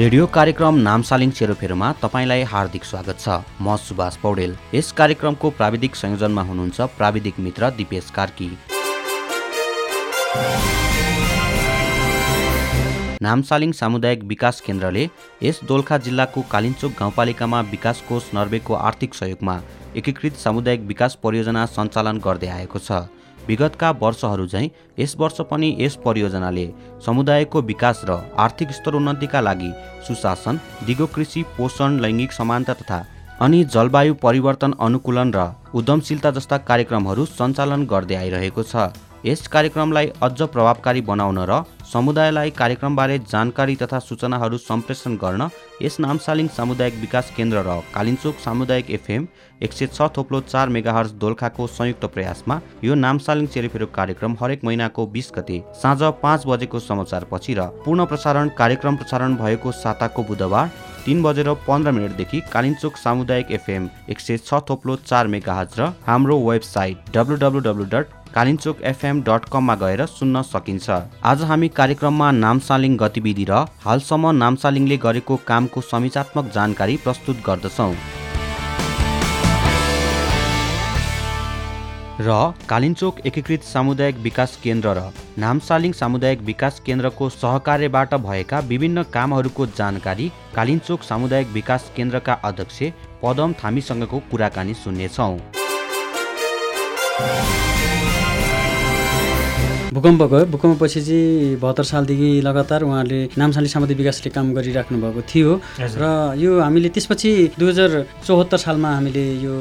Radio कार्यक्रम नामसालिङ सेरोफेरोमा तपाईँलाई हार्दिक स्वागत छ। म सुभाष पौडेल। यस कार्यक्रमको प्राविधिक संयोजनमा हुनुहुन्छ प्राविधिक मित्र दिपेश कार्की। नामसालिङ सामुदायिक विकास केन्द्रले यस दोलखा जिल्लाको कालिन्चोक गाउँपालिकामा विकास कोष नर्वेको आर्थिक सहयोगमा एकीकृत सामुदायिक विकास परियोजना सञ्चालन गर्दै आएको छ। विगतका वर्षहरू झैँ यस वर्ष पनि यस परियोजनाले समुदायको विकास र आर्थिक स्तर उन्नतिका लागि सुशासन दिगो कृषि पोषण लैङ्गिक समानता तथा अनि जलवायु परिवर्तन अनुकूलन र उद्यमशीलता जस्ता कार्यक्रमहरू सञ्चालन गर्दै आइरहेको छ। यस कार्यक्रमलाई अझ प्रभावकारी बनाउन र समुदायलाई कार्यक्रमबारे जानकारी तथा सूचनाहरू सम्प्रेषण गर्न यस नामसालिङ सामुदायिक विकास केन्द्र र कालिन्चोक सामुदायिक एफएम एक सय छ थोप्लो चार मेगाहर्स दोलखाको संयुक्त प्रयासमा यो नामसालिङ चेरेफेरो कार्यक्रम हरेक महिनाको बिस गते साँझ पाँच बजेको समाचारपछि र पूर्ण प्रसारण कार्यक्रम प्रसारण भएको साताको बुधबार तिन बजेर पन्ध्र मिनटदेखि कालिन्चोक सामुदायिक एफएम एक सय छ थोप्लो चार मेगाहज र हाम्रो website W W W dot Kalinchowk FM dot कममा गएर सुन्न सकिन्छ। आज हामी कार्यक्रममा नामसालिङ गतिविधि र हालसम्म नामसालिङले गरेको कामको समीक्षात्मक जानकारी प्रस्तुत गर्दछौँ। र कालिन्चोक एकीकृत सामुदायिक विकास केन्द्र र नामसालिङ सामुदायिक विकास केन्द्रको सहकार्यबाट भएका विभिन्न कामहरूको जानकारी कालिन्चोक सामुदायिक विकास केन्द्रका अध्यक्ष पदम थामीसँगको कुराकानी सुन्नेछौँ। भूकम्प गयो भूकम्पपछि चाहिँ बहत्तर सालदेखि लगातार उहाँले नामसाली सामुदायिक विकासले काम गरिराख्नु भएको थियो। र यो हामीले त्यसपछि दुई हजार चौहत्तर सालमा हामीले यो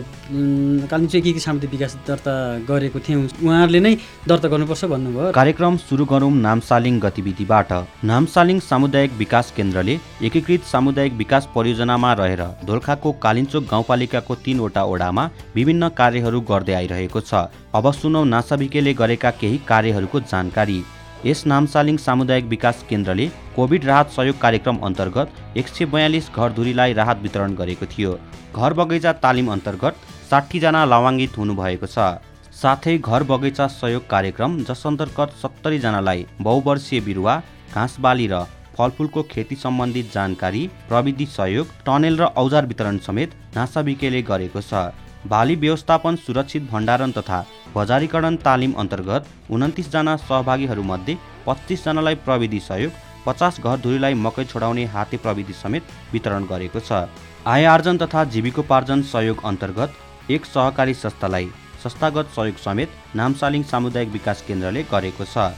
कालिम्पोङ एकीकृत सामुदायिक विकास दर्ता गरेको थियौँ उहाँहरूले नै दर्ता गर्नुपर्छ भन्नुभयो। कार्यक्रम सुरु गरौँ नामसालिङ गतिविधिबाट। नामसालिङ सामुदायिक विकास केन्द्रले एकीकृत सामुदायिक विकास परियोजनामा रहेर दोलखाको कालिन्चोक गाउँपालिकाको तीनवटा ओडामा विभिन्न कार्यहरू गर्दै आइरहेको छ। अब सुनौ नासाबिकेले गरेका केही कार्यहरूको जानकारी। यस नामसालिङ सामुदायिक विकास केन्द्रले कोभिड राहत सहयोग कार्यक्रम अन्तर्गत एक सय बयालिस घरधुरीलाई राहत वितरण गरेको थियो। घर बगैँचा तालिम अन्तर्गत साठीजना लावाङ्गित हुनुभएको छ। साथै घर बगैँचा सहयोग कार्यक्रम जस अन्तर्गत सत्तरीजनालाई बहुवर्षीय बिरुवा घाँस बाली र फलफुलको खेती सम्बन्धित जानकारी प्रविधि सहयोग टनेल र औजार वितरण समेत नासाबिकेले गरेको छ। बाली व्यवस्थापन सुरक्षित भण्डारण तथा बजारीकरण तालिम अन्तर्गत उन्तिसजना सहभागीहरूमध्ये पच्चिसजनालाई प्रविधि सहयोग पचास घरधुरीलाई मकै छोडाउने हाते प्रविधि समेत वितरण गरेको छ। आय आर्जन तथा जीविकोपार्जन सहयोग अन्तर्गत एक सहकारी संस्थालाई संस्थागत सहयोग समेत नामसालिङ सामुदायिक विकास केन्द्रले गरेको छ।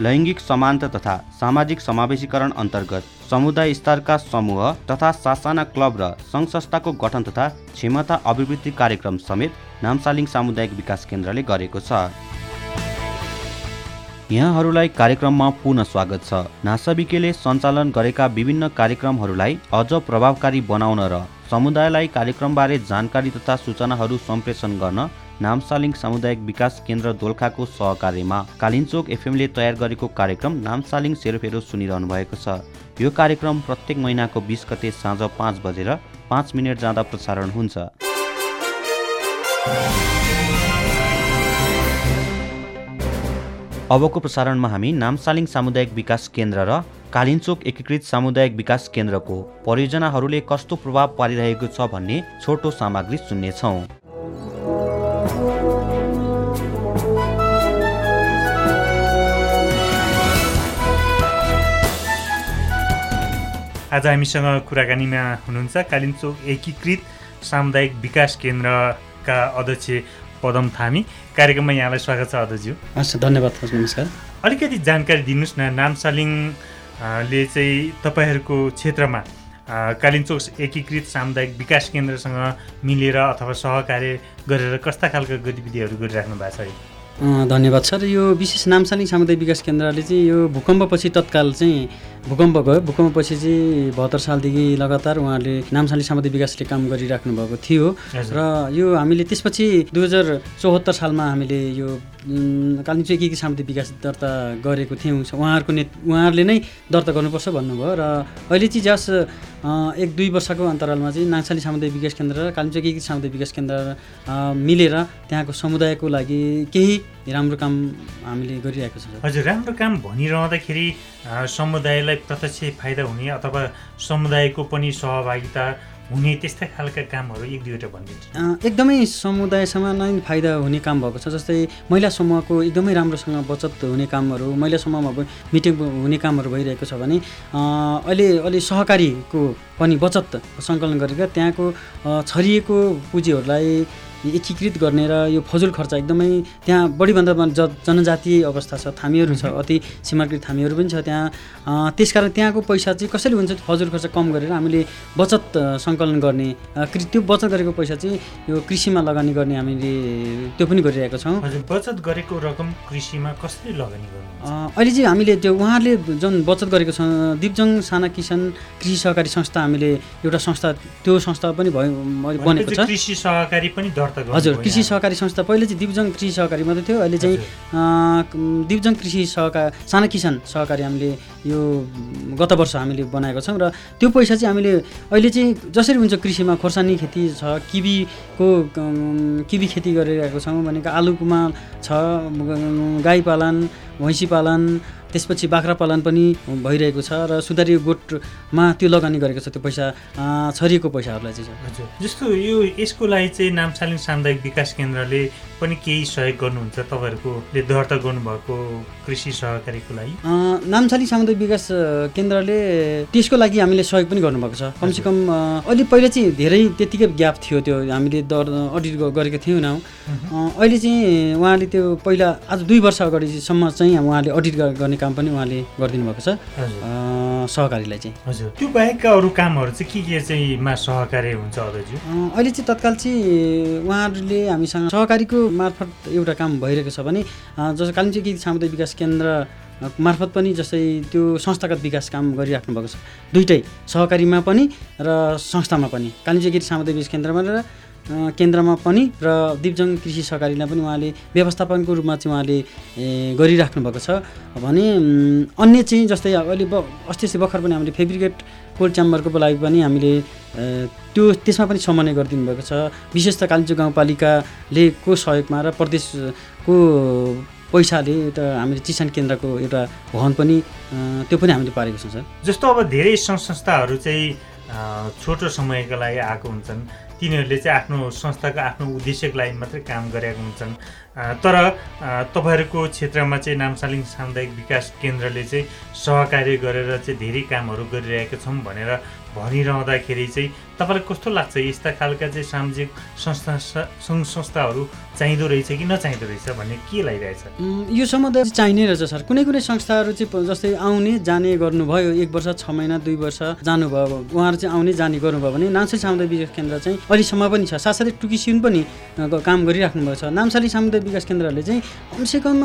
लैङ्गिक समानता तथा सामाजिक समावेशीकरण अन्तर्गत समुदाय स्तरका समूह तथा सासाना क्लब र सङ्घ संस्थाको गठन तथा क्षमता अभिवृद्धि कार्यक्रम समेत नामसालिङ सामुदायिक विकास केन्द्रले गरेको छ। यहाँहरूलाई कार्यक्रममा पुनः स्वागत छ। नासाबिकेले सञ्चालन गरेका विभिन्न कार्यक्रमहरूलाई अझ प्रभावकारी बनाउन र समुदायलाई कार्यक्रमबारे जानकारी तथा सूचनाहरू सम्प्रेषण गर्न नामसालिङ सामुदायिक विकास केन्द्र दोलखाको सहकार्यमा कालिन्चोक एफएमले तयार गरेको कार्यक्रम नामसालिङ सेरोफेरो सुनिरहनु भएको छ। यो कार्यक्रम प्रत्येक महिनाको बिस गते साँझ पाँच बजेर पाँच मिनट जाँदा प्रसारण हुन्छ। अबको प्रसारणमा हामी नामसालिङ सामुदायिक विकास केन्द्र र कालिन्चोक एकीकृत सामुदायिक विकास केन्द्रको परियोजनाहरूले कस्तो प्रभाव पारिरहेको छ भन्ने छोटो सामग्री सुन्नेछौँ। आज हामीसँग कुराकानीमा हुनुहुन्छ कालिम्चोक एकीकृत सामुदायिक विकास केन्द्रका अध्यक्ष पदम थामी। कार्यक्रममा यहाँलाई स्वागत छ अध्यक्षज्यू। हस् धन्यवाद नमस्कार। अलिकति जानकारी दिनुहोस् न नामसालिङले चाहिँ तपाईँहरूको क्षेत्रमा कालिम्चोक एकीकृत सामुदायिक विकास केन्द्रसँग मिलेर अथवा सहकार्य गरेर कस्ता खालको गतिविधिहरू गरिराख्नु भएको छ धन्यवाद सर। यो विशेष नामसानी सामुदायिक विकास केन्द्रले चाहिँ यो भूकम्पपछि तत्काल चाहिँ भूकम्प गयो भूकम्पपछि चाहिँ बहत्तर सालदेखि लगातार उहाँले नामसाली सामुदायिक विकासले काम गरिराख्नु भएको थियो। र यो हामीले त्यसपछि दुई हजार चौहत्तर सालमा हामीले यो कालिम्पोङ एकीकृत सामुदायिक विकास दर्ता गरेको थियौँ उहाँहरूको ने उहाँहरूले नै दर्ता गर्नुपर्छ भन्नुभयो। र अहिले चाहिँ जस एक दुई वर्षको अन्तरालमा चाहिँ नाङसाली सामुदायिक विकास केन्द्र र कालिम्पोङ सामुदायिक विकास केन्द्र मिलेर त्यहाँको समुदायको लागि केही राम्रो काम हामीले गरिरहेको छौँ हजुर राम्रो काम भनिरहँदाखेरि समुदायलाई प्रत्यक्ष फाइदा हुने अथवा समुदायको पनि सहभागिता हुने त्यस्तै खालका कामहरू एक दुईवटा भनिदिन्छु। एकदमै समुदायसँग नै फाइदा हुने काम भएको छ जस्तै महिला समूहको एकदमै राम्रोसँग बचत हुने कामहरू महिला समूहमा मिटिङ हुने कामहरू भइरहेको छ भने अहिले अहिले सहकारीको पनि बचत सङ्कलन गरेर त्यहाँको छरिएको पुँजीहरूलाई एकीकृत गर्ने र यो फजुल खर्च एकदमै त्यहाँ बढीभन्दा बढी ज जनजातीय अवस्था छ थामीहरू छ अति सीमाकृत थामीहरू पनि छ त्यहाँ। त्यसकारण त्यहाँको पैसा चाहिँ कसरी हुन्छ फजुल खर्च कम गरेर हामीले बचत सङ्कलन गर्ने त्यो बचत गरेको पैसा चाहिँ यो कृषिमा लगानी गर्ने हामीले त्यो पनि गरिरहेका छौँ। बचत गरेको रकम कृषिमा कसरी लगानी अँ, अहिले चाहिँ हामीले त्यो उहाँहरूले जुन बचत गरेको छ दिपजङ साना किसान कृषि सहकारी संस्था हामीले एउटा संस्था त्यो संस्था पनि भयो बनेको छ। कृषि सहकारी पनि हजुर कृषि। सहकारी संस्था पहिले चाहिँ दिपजङ कृषि सहकारी मात्रै थियो अहिले चाहिँ दिपजङ कृषि सहकार साना किसान सहकारी हामीले यो गत वर्ष हामीले बनाएको छौँ र त्यो पैसा चाहिँ हामीले अहिले चाहिँ जसरी हुन्छ कृषिमा खोर्सानी खेती छ किबीको किबी खेती गरिरहेको छौँ भनेको आलुमा छ गाई पालन भैँसी पालन त्यसपछि बाख्रा पालन पनि भइरहेको छ र सुधारी गोठमा त्यो लगानी गरेको छ त्यो पैसा छरिएको पैसाहरूलाई चाहिँ। हजुर। जस्तो यो यसको लागि चाहिँ नामसालिङ सामुदायिक विकास केन्द्रले पनि केही सहयोग गर्नुहुन्छ तपाईँहरूकोले दर्ता गर्नुभएको कृषि सहकारीको लागि? अँ, नामसाली सामुदायिक विकास केन्द्रले त्यसको लागि हामीले सहयोग पनि गर्नुभएको छ। कमसेकम अलि पहिला चाहिँ धेरै त्यतिकै ग्याप थियो त्यो हामीले दर अडिट गरेको थिएनौँ अँ, अहिले चाहिँ उहाँले त्यो पहिला आज दुई वर्ष अगाडिसम्म चाहिँ उहाँले अडिट गर्ने काम पनि उहाँले गरिदिनु भएको छ। सहकारीलाई चाहिँ। हजुर। त्यो बाहेकका अरू कामहरू चाहिँ के के चाहिँ मा सहकार्य हुन्छ अहिले चाहिँ तत्काल चाहिँ उहाँहरूले हामीसँग सहकारीको मार्फत एउटा काम भइरहेको छ भने जस्तो कालिम्पोङ कृषि सामुदायिक विकास केन्द्र मार्फत पनि जस्तै त्यो संस्थागत विकास काम गरिराख्नु भएको छ। दुइटै सहकारीमा पनि र संस्थामा पनि। कालिम्पोङ कृषि सामुदायिक विकास केन्द्रमा र केन्द्रमा पनि र दिपजङ कृषि सहकारीलाई पनि उहाँले व्यवस्थापनको रूपमा चाहिँ उहाँले गरिराख्नु भएको छ। भने अन्य चाहिँ जस्तै अहिले अस्ति अस्ति भर्खर पनि हामीले फेब्रिकेट कोल्ड च्याम्बरको लागि पनि हामीले त्यो त्यसमा पनि समन्वय गरिदिनु भएको छ। विशेष त कालिम्पोङ गाउँपालिकाले को सहयोगमा र प्रदेशको पैसाले एउटा हामीले चिसान केन्द्रको एउटा भवन पनि त्यो पनि हामीले पारेको छौँ सर। जस्तो अब धेरै सङ्घ संस्थाहरू चाहिँ छोटो समयको लागि आएको हुन्छन्। तिनीहरूले चाहिँ आफ्नो संस्थाको आफ्नो उद्देश्यको लागि मात्रै काम गरेका हुन्छन्। तर तपाईँहरूको क्षेत्रमा चाहिँ नामसालिङ सामुदायिक विकास केन्द्रले चाहिँ सहकार्य गरेर चाहिँ धेरै कामहरू गरिरहेका छौँ भनेर भनिरहँदाखेरि चाहिँ तपाईँलाई कस्तो लाग्छ यस्ता खालका चाहिँ सामाजिक संस्था सङ्घ संस्थाहरू चाहिँदो रहेछ कि नचाहिँदो रहेछ भन्ने के लागिरहेछ? यो समुदाय चाहिँ चाहिने रहेछ सर। कुनै कुनै संस्थाहरू चाहिँ जस्तै आउने जाने गर्नुभयो एक वर्ष छ महिना दुई वर्ष जानुभयो उहाँहरू चाहिँ आउने जाने गर्नुभयो भने नामसाली सामुदायिक विकास केन्द्र चाहिँ अहिलेसम्म पनि छ। साथसाथै टुकिसिन पनि काम गरिराख्नु भएको छ। नामसाली सामुदायिक विकास केन्द्रहरूले चाहिँ कमसेकम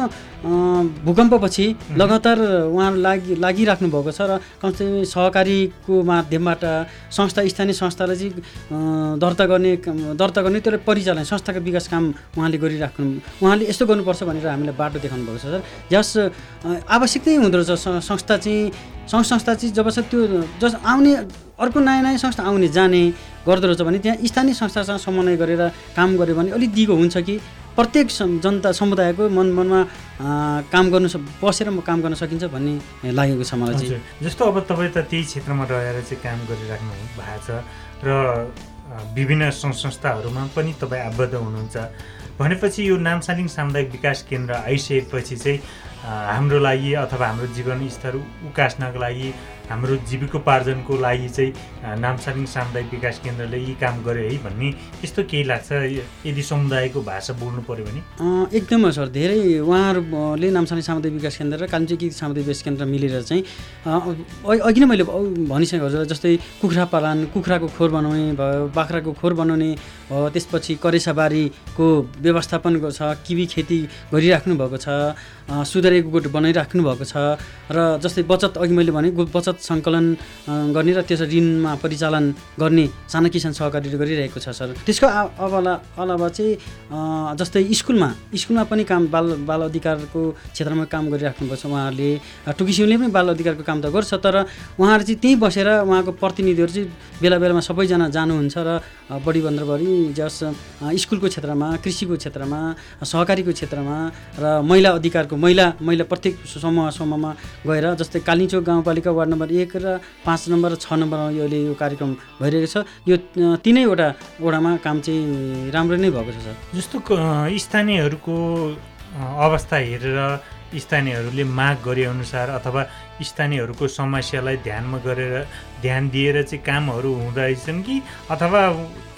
भूकम्पपछि लगातार उहाँहरू लागि लागिराख्नु भएको छ र कमसेकम सहकारीको माध्यमबाट संस्था स्थानीय संस्थालाई चाहिँ दर्ता गर्ने दर्ता गर्ने त्यसलाई परिचालन संस्थाको विकास काम उहाँले गरिराख्नु उहाँले यस्तो गर्नुपर्छ भनेर हामीलाई बाटो देखाउनु भएको छ सर। जस आवश्यक नै हुँदो रहेछ संस्था चाहिँ सङ्घ संस्था चाहिँ जब त्यो जस आउने अर्को नयाँ नयाँ संस्था आउने जाने गर्दो रहेछ भने त्यहाँ स्थानीय संस्थासँग समन्वय गरेर काम गऱ्यो भने अलिक दिगो हुन्छ कि? प्रत्येक जनता समुदायको मन मनमा काम गर्नु बसेर म काम गर्न सकिन्छ भन्ने लागेको छ मलाई चाहिँ। जस्तो अब तपाईँ त त्यही क्षेत्रमा रहेर चाहिँ काम गरिराख्नु भएको छ र विभिन्न सङ्घ संस्थाहरूमा पनि तपाईँ आबद्ध हुनुहुन्छ। भनेपछि यो नामसालिङ सामुदायिक विकास केन्द्र आइसकेपछि चाहिँ हाम्रो लागि अथवा हाम्रो जीवन स्तर उकास्नको लागि हाम्रो जीविकोपार्जनको लागि चाहिँ नामसालिङ सामुदायिक विकास केन्द्रले यी काम गर्यो है भन्ने त्यस्तो केही लाग्छ? यदि समुदायको भाषा बोल्नु पऱ्यो भने? एकदमै सर। धेरै उहाँहरूले नामसानी सामुदायिक विकास केन्द्र र कालिम्पोङ सामुदायिक विकास केन्द्र मिलेर चाहिँ अघि नै मैले भनिसकेको हजुर जस्तै कुखुरा पालन कुखुराको खोर बनाउने भयो बाख्राको खोर बनाउने भयो त्यसपछि करेसाबारीको व्यवस्थापन छ किबी खेती गरिराख्नु भएको छ अँ, सुधारेको गोठ बनाइराख्नु भएको छ र जस्तै बचत अघि मैले भने बचत सङ्कलन गर्ने र त्यसो ऋणमा परिचालन गर्ने साना किसान सहकारीले गरिरहेको छ सर। त्यसको अवला अलावा चाहिँ जस्तै स्कुलमा स्कुलमा पनि काम बाल बाल अधिकारको क्षेत्रमा काम गरिराख्नु भएको छ उहाँहरूले। टुकिसिउँले पनि बाल अधिकारको काम त गर्छ तर उहाँहरू चाहिँ त्यहीँ बसेर उहाँको प्रतिनिधिहरू चाहिँ बेला बेलामा सबैजना जानुहुन्छ र बढीभन्दा बढी जस स्कुलको क्षेत्रमा कृषिको क्षेत्रमा सहकारीको क्षेत्रमा र महिला अधिकारको महिला महिला प्रत्येक समूह समूहमा गएर जस्तै कालिचोक गाउँपालिका वार्ड नम्बर एक र पाँच नम्बर र छ नम्बरमा यो अहिले यो कार्यक्रम भइरहेको छ। यो तिनैवटा वडामा काम चाहिँ राम्रो नै भएको छ सर। जस्तो स्थानीयहरूको अवस्था हेरेर स्थानीयहरूले माग गरे अनुसार अथवा स्थानीयहरूको समस्यालाई ध्यानमा गरेर ध्यान दिएर चाहिँ कामहरू हुँदैछन् कि? अथवा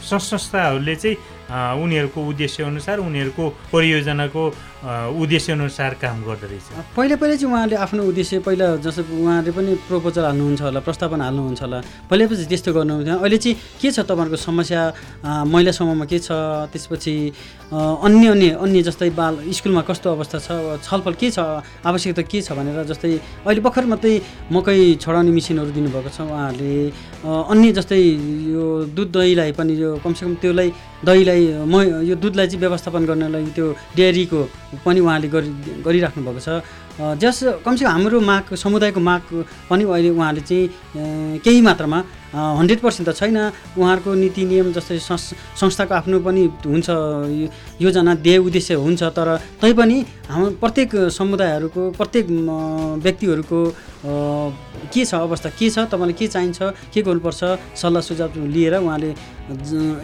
संस्थाहरूले चाहिँ उनीहरूको उद्देश्य अनुसार उनीहरूको परियोजनाको अ, उद्देश्य अनुसार काम रहेछ पहिला पहिला चाहिँ उहाँले आफ्नो उद्देश्य पहिला जस्तो उहाँले पनि प्रपोजल हाल्नुहुन्छ होला प्रस्तावना हाल्नुहुन्छ होला पहिला पछि त्यस्तो गर्नुहुन्थ्यो। अहिले चाहिँ के छ तपाईँहरूको समस्या? महिला समूहमा के छ? त्यसपछि अन्य अन्य अन्य जस्तै बाल स्कुलमा कस्तो अवस्था छ? छलफल के छ? आवश्यकता के छ भनेर जस्तै अहिले भर्खर मात्रै मकै छडाउने मेसिनहरू दिनुभएको छ उहाँहरूले। अन्य जस्तै यो दुध दहीलाई पनि यो कमसेकम त्यसलाई दहीलाई म यो दुधलाई चाहिँ व्यवस्थापन गर्नलाई त्यो डेयरीको पनि उहाँले गरि गरिराख्नु भएको छ। जस कमसेकम हाम्रो माग समुदायको माग पनि अहिले उहाँले चाहिँ केही मात्रामा हन्ड्रेड पर्सेन्ट त छैन। उहाँहरूको नीति नियम जस्तै संस- संस्थाको आफ्नो पनि हुन्छ योजना ध्येय उद्देश्य हुन्छ तर तैपनि हाम्रो प्रत्येक समुदायहरूको प्रत्येक व्यक्तिहरूको के छ अवस्था? के छ? तपाईँलाई के चाहिन्छ? के गर्नुपर्छ? सल्लाह सुझाव लिएर उहाँले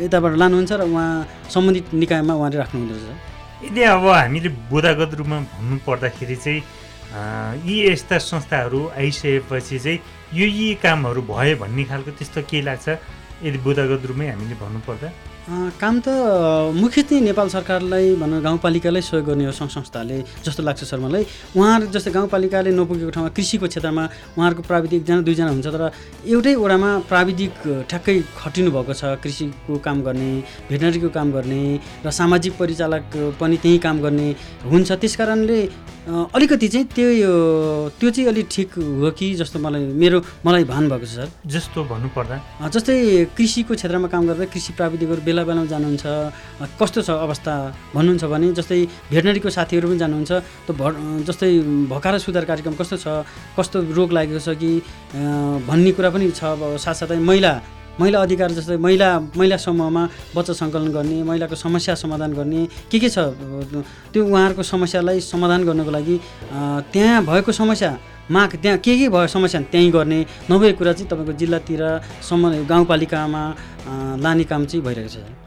यताबाट लानुहुन्छ र उहाँ सम्बन्धित निकायमा उहाँले राख्नुहुँदो रहेछ। यदि अब हामीले बुदागत रूपमा भन्नु पर्दाखेरि चाहिँ यी यस्ता संस्थाहरू आइसकेपछि चाहिँ यो यी कामहरू भयो भन्ने खालको त्यस्तो के लाग्छ? यदि बुदागत रूपमै हामीले भन्नुपर्दा? काम त अ, मुख्य चाहिँ नेपाल सरकारलाई भनौँ गाउँपालिकालाई सहयोग गर्ने हो सङ्घ संस्थाले जस्तो लाग्छ सर मलाई उहाँहरू जस्तै गाउँपालिकाले नपुगेको ठाउँमा कृषिको क्षेत्रमा उहाँहरूको प्राविधिक एकजना दुईजना हुन्छ तर एउटै वडामा प्राविधिक ठ्याक्कै खटिनु भएको छ कृषिको काम गर्ने भेटनरीको काम गर्ने र सामाजिक परिचालक पनि त्यही काम गर्ने हुन्छ। त्यस अलिकति चाहिँ त्यो त्यो चाहिँ अलिक ठिक हो कि जस्तो मलाई मेरो मलाई भान भएको छ सर? जस्तो भन्नुपर्दा? जस्तै कृषिको क्षेत्रमा काम गर्दा कृषि प्राविधिकहरू बेला बेलामा जानुहुन्छ कस्तो छ अवस्था भन्नुहुन्छ भने जस्तै भेटनरीको साथीहरू पनि जानुहुन्छ त भ जस्तै भकार सुधार कार्यक्रम कस्तो छ कस्तो रोग लागेको छ कि भन्ने कुरा पनि छ अब साथसाथै महिला महिला अधिकार जस्तै महिला महिला समूहमा बच्चा सङ्कलन गर्ने महिलाको समस्या समाधान गर्ने के के छ? त्यो उहाँहरूको समस्यालाई समाधान गर्नको लागि त्यहाँ भएको समस्या माग त्यहाँ के के भयो समस्या त्यहीँ गर्ने नभएको कुरा चाहिँ तपाईँको जिल्लातिर सम्म गाउँपालिकामा लाने काम चाहिँ भइरहेको छ।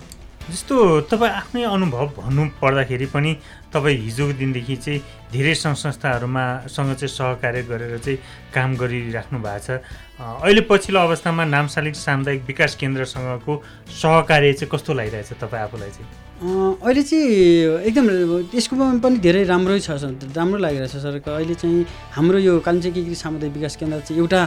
जस्तो तपाईँ आफ्नै अनुभव भन्नु पर्दाखेरि पनि तपाईँ हिजोको दिनदेखि चाहिँ धेरै सङ्घ संस्थाहरूमा सँग चाहिँ सहकार्य गरेर चाहिँ काम गरिराख्नु भएको छ। अहिले पछिल्लो अवस्थामा नामसालिक सामुदायिक विकास केन्द्रसँगको सहकार्य चाहिँ कस्तो लागिरहेछ तपाईँ आफूलाई चाहिँ? अहिले चाहिँ एकदम यसको पनि धेरै राम्रै छ राम्रो लागिरहेछ सर। अहिले चाहिँ हाम्रो यो कालिम्पोङ सामुदायिक विकास केन्द्र चाहिँ एउटा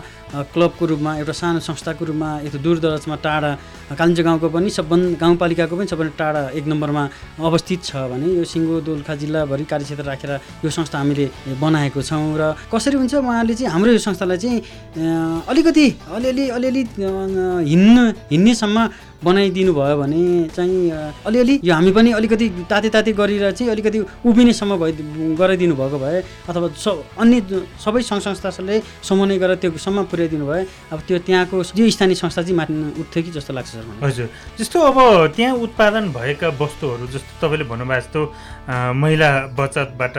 क्लबको रूपमा एउटा सानो संस्थाको रूपमा यस्तो दूर दराजमा टाढा कालिम्पोङ गाउँको पनि सबभन्दा गाउँपालिकाको पनि सबभन्दा टाढा एक नम्बरमा अवस्थित छ भने यो सिङ्गो दोलखा जिल्लाभरि कार्यक्षेत्र राखेर यो संस्था हामीले बनाएको छौँ र कसरी हुन्छ उहाँले चाहिँ हाम्रो यो संस्थालाई चाहिँ अलिकति अलिअलि अलिअलि हिँड्नु हिँड्नेसम्म बनाइदिनु भयो भने चाहिँ अलिअलि? यो हामी पनि अलिकति ताते ताते गरेर चाहिँ अलिकति उभिनेसम्म भइ गराइदिनु भएको भए अथवा स अन्य सबै सङ्घ संस्थाले समन्वय गरेर त्योसम्म पुर्याइदिनु भए अब त्यो त्यहाँको जो स्थानीय संस्था चाहिँ माथि उठ्थ्यो कि जस्तो लाग्छ सर मलाई हजुर। जस्तो अब त्यहाँ उत्पादन भएका वस्तुहरू जस्तो तपाईँले भन्नुभएको जस्तो महिला बचतबाट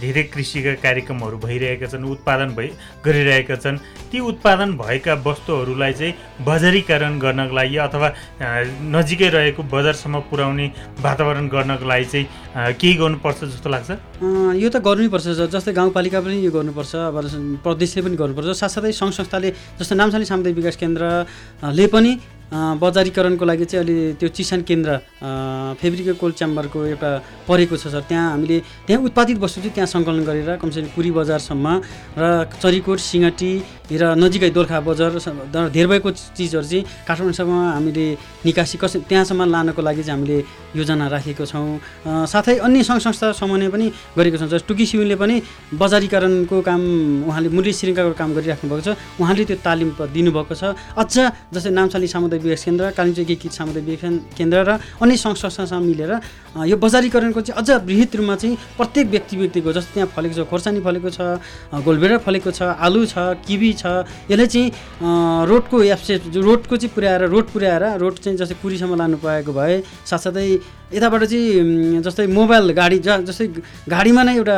धेरै कृषिका कार्यक्रमहरू भइरहेका छन् उत्पादन भइ गरिरहेका छन्। ती उत्पादन भएका वस्तुहरूलाई चाहिँ बजारीकरण गर्नको लागि अथवा नजिकै रहेको बजारसम्म पुर्याउने वातावरण गर्नको लागि चाहिँ केही गर्नुपर्छ जस्तो लाग्छ? यो त गर्नैपर्छ जस्तै गाउँपालिका पनि यो गर्नुपर्छ अब प्रदेशले पनि गर्नुपर्छ। साथसाथै सङ्घ संस्थाले जस्तो नामसाली सामुदायिक विकास केन्द्रले पनि बजारीकरणको लागि चाहिँ अहिले त्यो चिसान केन्द्र फेब्रिको कोल्ड च्याम्बरको एउटा परेको छ सर। त्यहाँ हामीले त्यहाँ उत्पादित वस्तु चाहिँ त्यहाँ सङ्कलन गरेर कमसेकम पुरी बजारसम्म र चरीकोट सिँगटी र नजिकै दोलखा बजार र धेर भएको चिजहरू चाहिँ काठमाडौँसम्म हामीले निकासी कसै त्यहाँसम्म लानको लागि चाहिँ हामीले योजना राखेको छौँ। साथै अन्य सङ्घ संस्था समन्वय पनि गरेको छौँ। जस्तो टुकी सिउनले पनि बजारीकरणको काम उहाँले मूल्य श्रृङ्खलाको काम गरिराख्नु भएको छ। उहाँले त्यो तालिम दिनुभएको छ। अझ जस्तै नामसाली सामुदायिक विकास केन्द्र कालिम्पोङ एकीकृत सामुदायिक विकास केन्द्र र अन्य सङ्घ संस्थासँग मिलेर यो बजारीकरणको चाहिँ अझ बृहत रूपमा चाहिँ प्रत्येक व्यक्ति व्यक्तिको जस्तो त्यहाँ फलेको छ खोर्सानी फलेको छ गोलभेडा फलेको छ आलु छ किबी छ। यसले चाहिँ रोडको एप्सेट रोडको चाहिँ पुर्याएर रोड पुर्याएर रोड चाहिँ जस्तै कुरीसम्म लानु पाएको भए साथसाथै यताबाट चाहिँ जस्तै मोबाइल गाडी ज जस्तै गाडीमा नै एउटा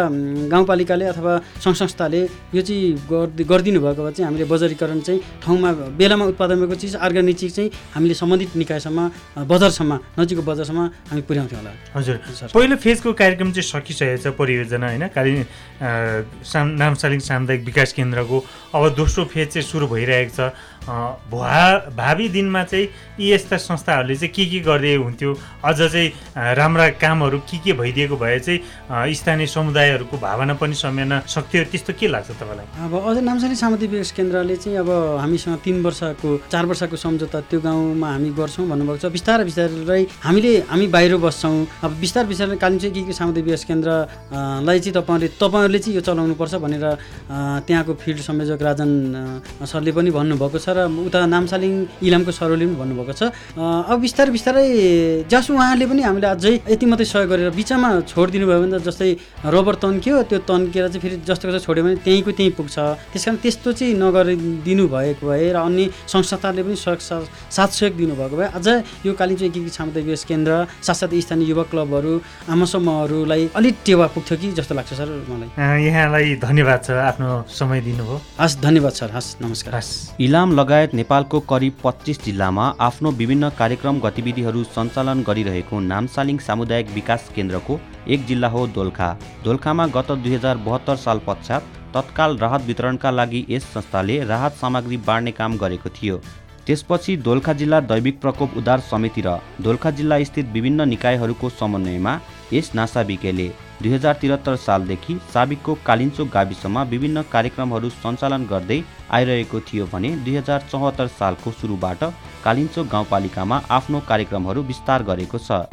गाउँपालिकाले अथवा सङ्घ संस्थाले यो चाहिँ गर्दि गरिदिनु भएको भए चाहिँ हामीले बजारीकरण चाहिँ ठाउँमा बेलामा उत्पादन भएको चिज अर्ग्यानिक चिज चाहिँ हामीले सम्बन्धित निकायसम्म बजारसम्म नजिकको बजारसम्म हामी पुर्याउँथ्यौँ होला। हजुर। पहिलो फेजको कार्यक्रम चाहिँ सकिसकेको छ परियोजना होइन? कालि साम नामसालिङ सामुदायिक विकास केन्द्रको अब दोस्रो फेज चाहिँ सुरु भइरहेको छ। भा भावी दिनमा चाहिँ यी यस्ता संस्थाहरूले चाहिँ के के गर्दै हुन्थ्यो? अझ चाहिँ राम्रा कामहरू के के भइदिएको भए चाहिँ स्थानीय समुदायहरूको भावना पनि सम्झन सक्थ्यो? त्यस्तो के लाग्छ तपाईँलाई? अब अझ नामसाली सामुदायिक विकास केन्द्रले चाहिँ अब हामीसँग तिन वर्षको चार वर्षको सम्झौता त्यो गाउँमा हामी गर्छौँ भन्नुभएको छ। बिस्तारै बिस्तारै हामीले हामी बाहिर बस्छौँ। अब बिस्तार बिस्तारै कालिम्पोङ के के सामुदायिक विकास केन्द्रलाई चाहिँ तपाईँहरूले तपाईँहरूले चाहिँ यो चलाउनुपर्छ भनेर त्यहाँको फिल्ड संयोजक राजन सरले पनि भन्नुभएको छ र उता नामसालिङ इलामको सरले पनि भन्नुभएको छ। अब बिस्तारै बिस्तारै जस उहाँले पनि हामीले अझै यति मात्रै सहयोग गरेर बिचमा छोडिदिनु भयो भने त जस्तै रबर तन्क्यो त्यो तन्केर चाहिँ फेरि जस्तो जस्तो छोड्यो भने त्यहीँको त्यहीँ पुग्छ। त्यस कारण त्यस्तो चाहिँ नगरिदिनु भएको भए र अन्य संस्थाले पनि सहयोग साथ सहयोग दिनुभएको भए अझ यो कालिम्पोङ एकीकृत सामुदायिक विकास केन्द्र साथसाथै स्थानीय युवा क्लबहरू आमा समूहहरूलाई अलिक टेवा पुग्थ्यो कि जस्तो लाग्छ सर मलाई। यहाँलाई धन्यवाद छ आफ्नो समय दिनुभयो। हस् धन्यवाद सर हस् नमस्कार। हस्। इलाम लगायत नेपालको करिब पच्चिस जिल्लामा आफ्नो विभिन्न कार्यक्रम गतिविधिहरू सञ्चालन गरिरहेको नामसालिङ सामुदायिक विकास केन्द्रको एक जिल्ला हो दोलखा। दोलखामा गत दुई हजार बहत्तर साल पश्चात तत्काल राहत वितरणका लागि यस संस्थाले राहत सामग्री बाँड्ने काम गरेको थियो। त्यसपछि दोलखा जिल्ला दैविक प्रकोप उद्धार समिति र दोलखा जिल्ला स्थित विभिन्न निकायहरूको समन्वयमा यस नासाबिकेले दुई हजार त्रिहत्तर सालदेखि साबिकको कालिन्चोक गाविसमा विभिन्न कार्यक्रमहरू सञ्चालन गर्दै आइरहेको थियो भने दुई हजार चौहत्तर सालको सुरुबाट कालिन्चोक गाउँपालिकामा आफ्नो कार्यक्रमहरू विस्तार गरेको छ।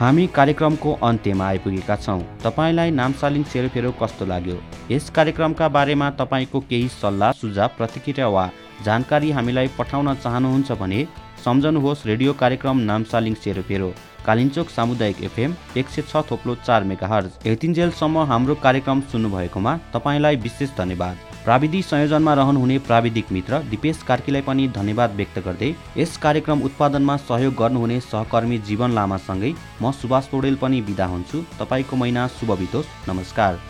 हामी कार्यक्रमको अन्त्यमा आइपुगेका छौँ। तपाईँलाई नामसालिङ सेरोफेरो कस्तो लाग्यो? यस कार्यक्रमका बारेमा तपाईँको केही सल्लाह सुझाव प्रतिक्रिया वा जानकारी हामीलाई पठाउन चाहनुहुन्छ भने सम्झनुहोस् रेडियो कार्यक्रम नामसालिङ सेरोफेरो कालिन्चोक सामुदायिक एफएम एक सय छ थोप्लो चार मेगा हर्ज यतिन्जेलसम्म हाम्रो कार्यक्रम सुन्नुभएकोमा तपाईँलाई विशेष धन्यवाद। प्राविधिक संयोजनमा रहनुहुने प्राविधिक मित्र दिपेश कार्कीलाई पनि धन्यवाद व्यक्त गर्दै यस कार्यक्रम उत्पादनमा सहयोग गर्नुहुने सहकर्मी जीवन लामासँगै म सुभाष पौडेल पनि बिदा हुन्छु। तपाईँको महिना शुभ बितोस्। नमस्कार।